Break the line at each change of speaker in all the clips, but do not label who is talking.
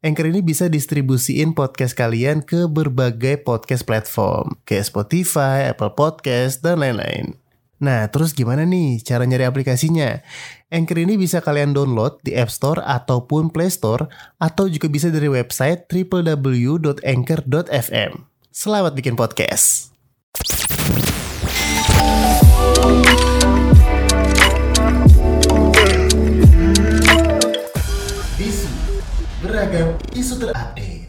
Anchor ini bisa distribusiin podcast kalian ke berbagai podcast platform, kayak Spotify, Apple Podcast, dan lain-lain. Nah, terus gimana nih cara nyari aplikasinya? Anchor ini bisa kalian download di App Store ataupun Play Store, atau juga bisa dari website www.anchor.fm. Selamat bikin podcast! Isu terupdate.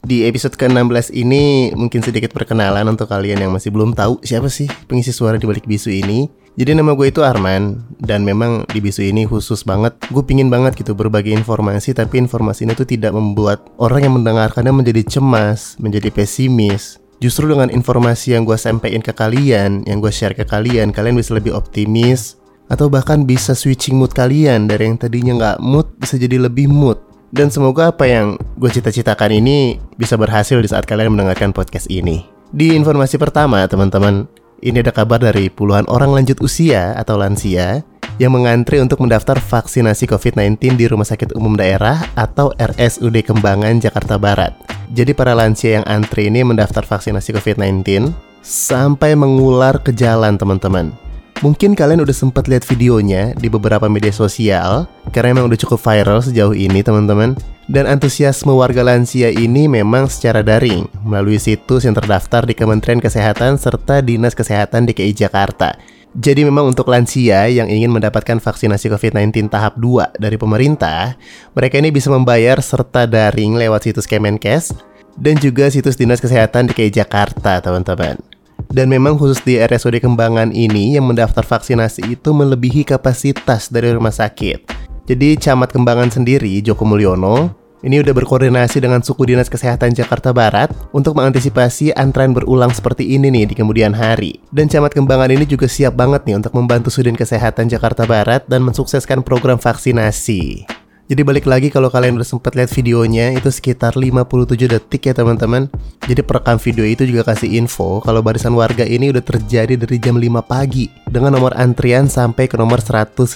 Di episode ke-16 ini mungkin sedikit perkenalan untuk kalian yang masih belum tahu siapa sih pengisi suara di balik bisu ini. Jadi nama gue itu Arman dan memang di bisu ini khusus banget gue pingin banget gitu berbagi informasi tapi informasi ini tuh tidak membuat orang yang mendengarkannya menjadi cemas, menjadi pesimis. Justru dengan informasi yang gue sampaikan ke kalian, yang gue share ke kalian, kalian bisa lebih optimis, atau bahkan bisa switching mood kalian dari yang tadinya nggak mood bisa jadi lebih mood. Dan semoga apa yang gue cita-citakan ini bisa berhasil di saat kalian mendengarkan podcast ini. Di informasi pertama, teman-teman, ini ada kabar dari puluhan orang lanjut usia atau lansia yang mengantri untuk mendaftar vaksinasi COVID-19 di Rumah Sakit Umum Daerah atau RSUD Kembangan, Jakarta Barat. Jadi para lansia yang antri ini mendaftar vaksinasi COVID-19 sampai mengular ke jalan, teman-teman. Mungkin kalian udah sempat lihat videonya di beberapa media sosial karena emang udah cukup viral sejauh ini teman-teman. Dan antusiasme warga lansia ini memang secara daring melalui situs yang terdaftar di Kementerian Kesehatan serta Dinas Kesehatan DKI Jakarta. Jadi memang untuk lansia yang ingin mendapatkan vaksinasi COVID-19 tahap 2 dari pemerintah, mereka ini bisa membayar serta daring lewat situs Kemenkes dan juga situs Dinas Kesehatan DKI Jakarta, teman-teman. Dan memang khusus di RSUD Kembangan ini yang mendaftar vaksinasi itu melebihi kapasitas dari rumah sakit. Jadi Camat Kembangan sendiri, Joko Mulyono, ini udah berkoordinasi dengan suku dinas kesehatan Jakarta Barat untuk mengantisipasi antrean berulang seperti ini nih di kemudian hari. Dan Camat Kembangan ini juga siap banget nih untuk membantu Sudin Kesehatan Jakarta Barat dan mensukseskan program vaksinasi. Jadi balik lagi kalau kalian udah sempat lihat videonya itu sekitar 57 detik ya teman-teman. Jadi perekam video itu juga kasih info kalau barisan warga ini udah terjadi dari jam 5 pagi dengan nomor antrian sampai ke nomor 157.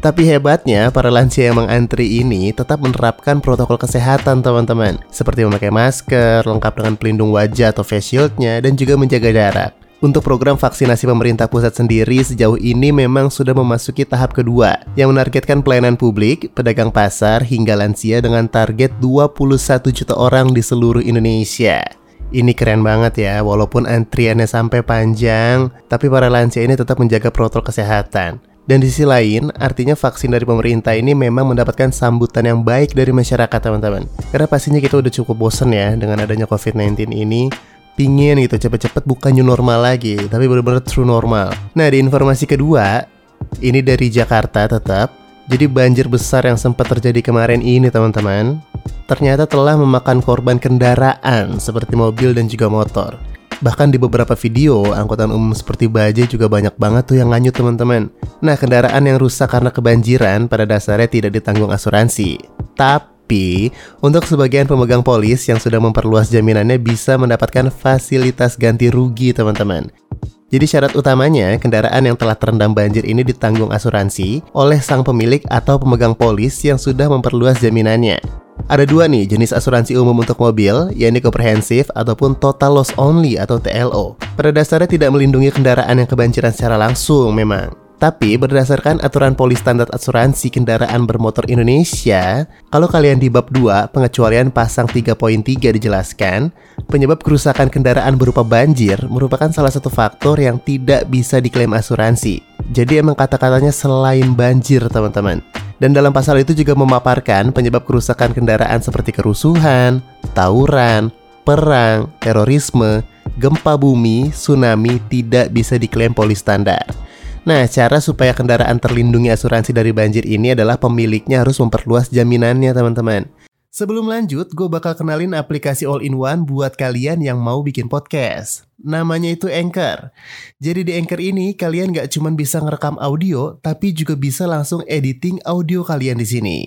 Tapi hebatnya, para lansia yang mengantri ini tetap menerapkan protokol kesehatan teman-teman Seperti memakai masker, lengkap dengan pelindung wajah atau face shieldnya, dan juga menjaga jarak untuk program vaksinasi pemerintah pusat sendiri sejauh ini memang sudah memasuki tahap kedua yang menargetkan pelayanan publik, pedagang pasar hingga lansia dengan target 21 juta orang di seluruh Indonesia. Ini keren banget ya, walaupun antriannya sampai panjang, tapi para lansia ini tetap menjaga protokol kesehatan. Dan di sisi lain, artinya vaksin dari pemerintah ini memang mendapatkan sambutan yang baik dari masyarakat teman-teman. Karena pastinya kita udah cukup bosen ya dengan adanya COVID-19 ini pingin gitu cepet-cepet bukan new normal lagi tapi benar-benar true normal nah di informasi kedua ini dari Jakarta tetap jadi banjir besar yang sempat terjadi kemarin ini teman-teman ternyata telah memakan korban kendaraan seperti mobil dan juga motor Bahkan di beberapa video, angkutan umum seperti bajai juga banyak banget tuh yang nganyut teman-teman. Nah, kendaraan yang rusak karena kebanjiran pada dasarnya tidak ditanggung asuransi. Tapi tapi untuk sebagian pemegang polis yang sudah memperluas jaminannya bisa mendapatkan fasilitas ganti rugi teman-teman. Jadi syarat utamanya kendaraan yang telah terendam banjir ini ditanggung asuransi oleh sang pemilik atau pemegang polis yang sudah memperluas jaminannya. Ada dua nih jenis asuransi umum untuk mobil, yaitu komprehensif ataupun total loss only atau TLO. Pada dasarnya tidak melindungi kendaraan yang kebanjiran secara langsung memang. Tapi berdasarkan aturan polis standar asuransi kendaraan bermotor Indonesia, kalau kalian di bab 2 pengecualian pasang 3.3 dijelaskan, penyebab kerusakan kendaraan berupa banjir merupakan salah satu faktor yang tidak bisa diklaim asuransi. Jadi emang kata-katanya selain banjir teman-teman. Dan dalam pasal itu juga memaparkan penyebab kerusakan kendaraan seperti kerusuhan, tawuran, perang, terorisme, gempa bumi, tsunami tidak bisa diklaim polis standar. Nah, cara supaya kendaraan terlindungi asuransi dari banjir ini adalah pemiliknya harus memperluas jaminannya, teman-teman. Sebelum lanjut, gue bakal kenalin aplikasi all-in-one buat kalian yang mau bikin podcast. Namanya itu Anchor. Jadi di Anchor ini kalian gak cuma bisa ngerekam audio, tapi juga bisa langsung editing audio kalian di sini.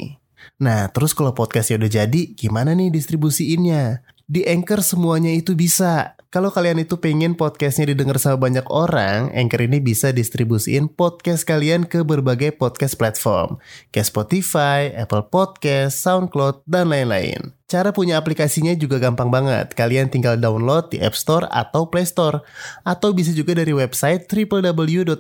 Nah, terus kalau podcastnya udah jadi, gimana nih distribusiinnya? Di Anchor semuanya itu bisa. Kalau kalian itu pengen podcastnya didengar sama banyak orang, Anchor ini bisa distribusiin podcast kalian ke berbagai podcast platform. Kayak Spotify, Apple Podcast, Soundcloud, dan lain-lain. Cara punya aplikasinya juga gampang banget. Kalian tinggal download di App Store atau Play Store. Atau bisa juga dari website www.anchor.fm.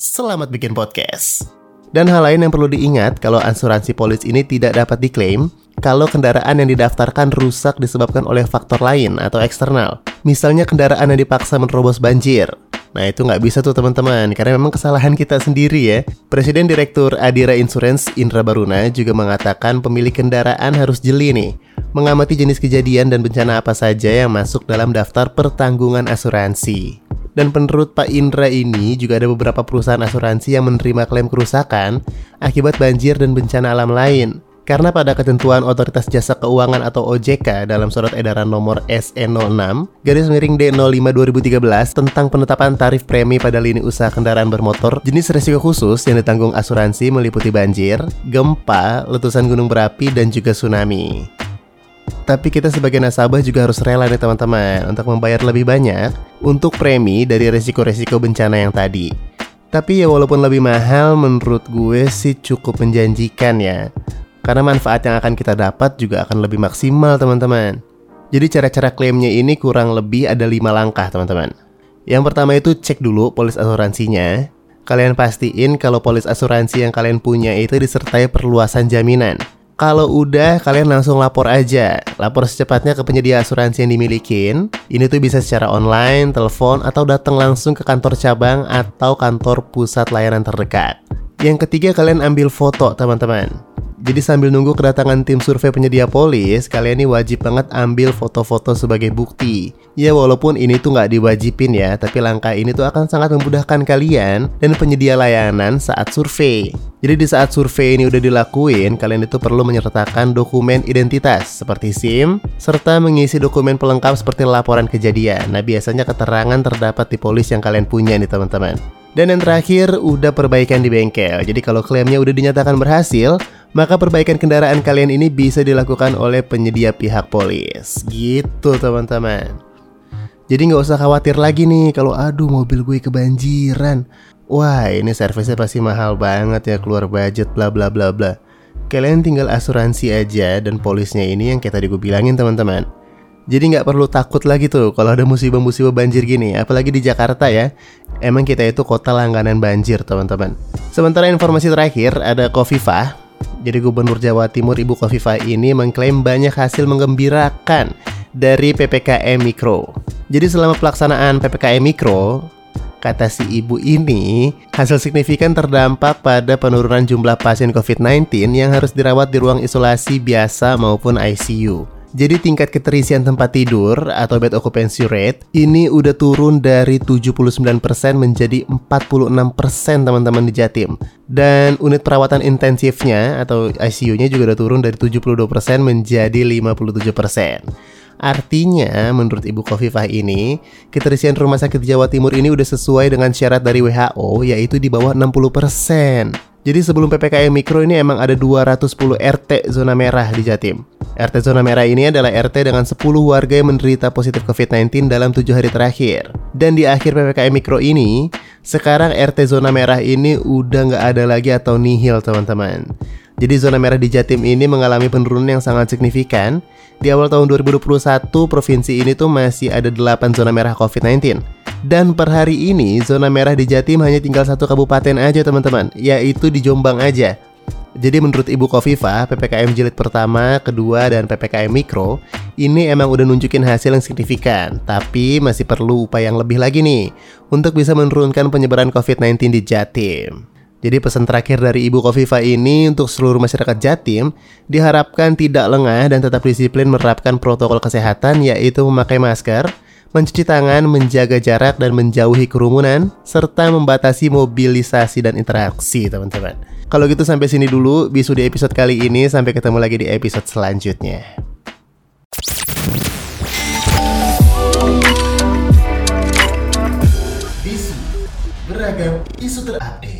Selamat bikin podcast! Dan hal lain yang perlu diingat kalau asuransi polis ini tidak dapat diklaim kalau kendaraan yang didaftarkan rusak disebabkan oleh faktor lain atau eksternal. Misalnya kendaraan yang dipaksa menerobos banjir. Nah itu nggak bisa tuh teman-teman, karena memang kesalahan kita sendiri ya. Presiden Direktur Adira Insurance Indra Baruna juga mengatakan pemilik kendaraan harus jeli nih, mengamati jenis kejadian dan bencana apa saja yang masuk dalam daftar pertanggungan asuransi. Dan menurut Pak Indra ini juga ada beberapa perusahaan asuransi yang menerima klaim kerusakan akibat banjir dan bencana alam lain. Karena pada ketentuan Otoritas Jasa Keuangan atau OJK dalam surat edaran nomor SE06 garis miring D05 2013 tentang penetapan tarif premi pada lini usaha kendaraan bermotor jenis resiko khusus yang ditanggung asuransi meliputi banjir, gempa, letusan gunung berapi, dan juga tsunami. Tapi kita sebagai nasabah juga harus rela nih teman-teman untuk membayar lebih banyak untuk premi dari resiko-resiko bencana yang tadi. Tapi ya walaupun lebih mahal menurut gue sih cukup menjanjikan ya karena manfaat yang akan kita dapat juga akan lebih maksimal teman-teman. Jadi cara-cara klaimnya ini kurang lebih ada 5 langkah teman-teman. Yang pertama itu cek dulu polis asuransinya. Kalian pastiin kalau polis asuransi yang kalian punya itu disertai perluasan jaminan. Kalau udah, kalian langsung lapor aja. Lapor secepatnya ke penyedia asuransi yang dimilikin. Ini tuh bisa secara online, telepon, atau datang langsung ke kantor cabang atau kantor pusat layanan terdekat. Yang ketiga, kalian ambil foto, teman-teman. Jadi sambil nunggu kedatangan tim survei penyedia polis, kalian ini wajib banget ambil foto-foto sebagai bukti. Ya walaupun ini tuh nggak diwajibin ya, tapi langkah ini tuh akan sangat memudahkan kalian dan penyedia layanan saat survei. Jadi di saat survei ini udah dilakuin, kalian itu perlu menyertakan dokumen identitas seperti SIM, serta mengisi dokumen pelengkap seperti laporan kejadian. Nah biasanya keterangan terdapat di polis yang kalian punya nih teman-teman. Dan yang terakhir, udah perbaikan di bengkel. Jadi kalau klaimnya udah dinyatakan berhasil, maka perbaikan kendaraan kalian ini bisa dilakukan oleh penyedia pihak polis. Gitu teman-teman. Jadi nggak usah khawatir lagi nih kalau aduh mobil gue kebanjiran. Wah ini servisnya pasti mahal banget ya keluar budget bla bla bla bla. Kalian tinggal asuransi aja dan polisnya ini yang kayak tadi gue bilangin teman-teman. Jadi nggak perlu takut lagi tuh kalau ada musibah-musibah banjir gini, apalagi di Jakarta ya. Emang kita itu kota langganan banjir teman-teman. Sementara informasi terakhir ada Kofifah jadi Gubernur Jawa Timur Ibu Kofifa ini mengklaim banyak hasil menggembirakan dari PPKM Mikro. Jadi selama pelaksanaan PPKM Mikro, kata si ibu ini, hasil signifikan terdampak pada penurunan jumlah pasien COVID-19 yang harus dirawat di ruang isolasi biasa maupun ICU. Jadi tingkat keterisian tempat tidur atau bed occupancy rate ini udah turun dari 79% menjadi 46% teman-teman di Jatim. Dan unit perawatan intensifnya atau ICU-nya juga udah turun dari 72% menjadi 57%. Artinya, menurut Ibu Kofifah ini, keterisian rumah sakit Jawa Timur ini udah sesuai dengan syarat dari WHO, yaitu di bawah 60%. Jadi sebelum PPKM Mikro ini emang ada 210 RT zona merah di Jatim. RT zona merah ini adalah RT dengan 10 warga yang menderita positif COVID-19 dalam 7 hari terakhir. Dan di akhir PPKM Mikro ini, sekarang RT zona merah ini udah nggak ada lagi atau nihil teman-teman. Jadi zona merah di Jatim ini mengalami penurunan yang sangat signifikan. Di awal tahun 2021, provinsi ini tuh masih ada 8 zona merah COVID-19. Dan per hari ini zona merah di Jatim hanya tinggal satu kabupaten aja teman-teman, yaitu di Jombang aja. Jadi menurut Ibu Kofifa, PPKM jilid pertama, kedua, dan PPKM mikro ini emang udah nunjukin hasil yang signifikan, tapi masih perlu upaya yang lebih lagi nih untuk bisa menurunkan penyebaran COVID-19 di Jatim. Jadi pesan terakhir dari Ibu Kofifa ini untuk seluruh masyarakat Jatim diharapkan tidak lengah dan tetap disiplin menerapkan protokol kesehatan yaitu memakai masker, mencuci tangan, menjaga jarak dan menjauhi kerumunan, serta membatasi mobilisasi dan interaksi, teman-teman. Kalau gitu sampai sini dulu bisu di episode kali ini, sampai ketemu lagi di episode selanjutnya. Bisu beragam isu terupdate.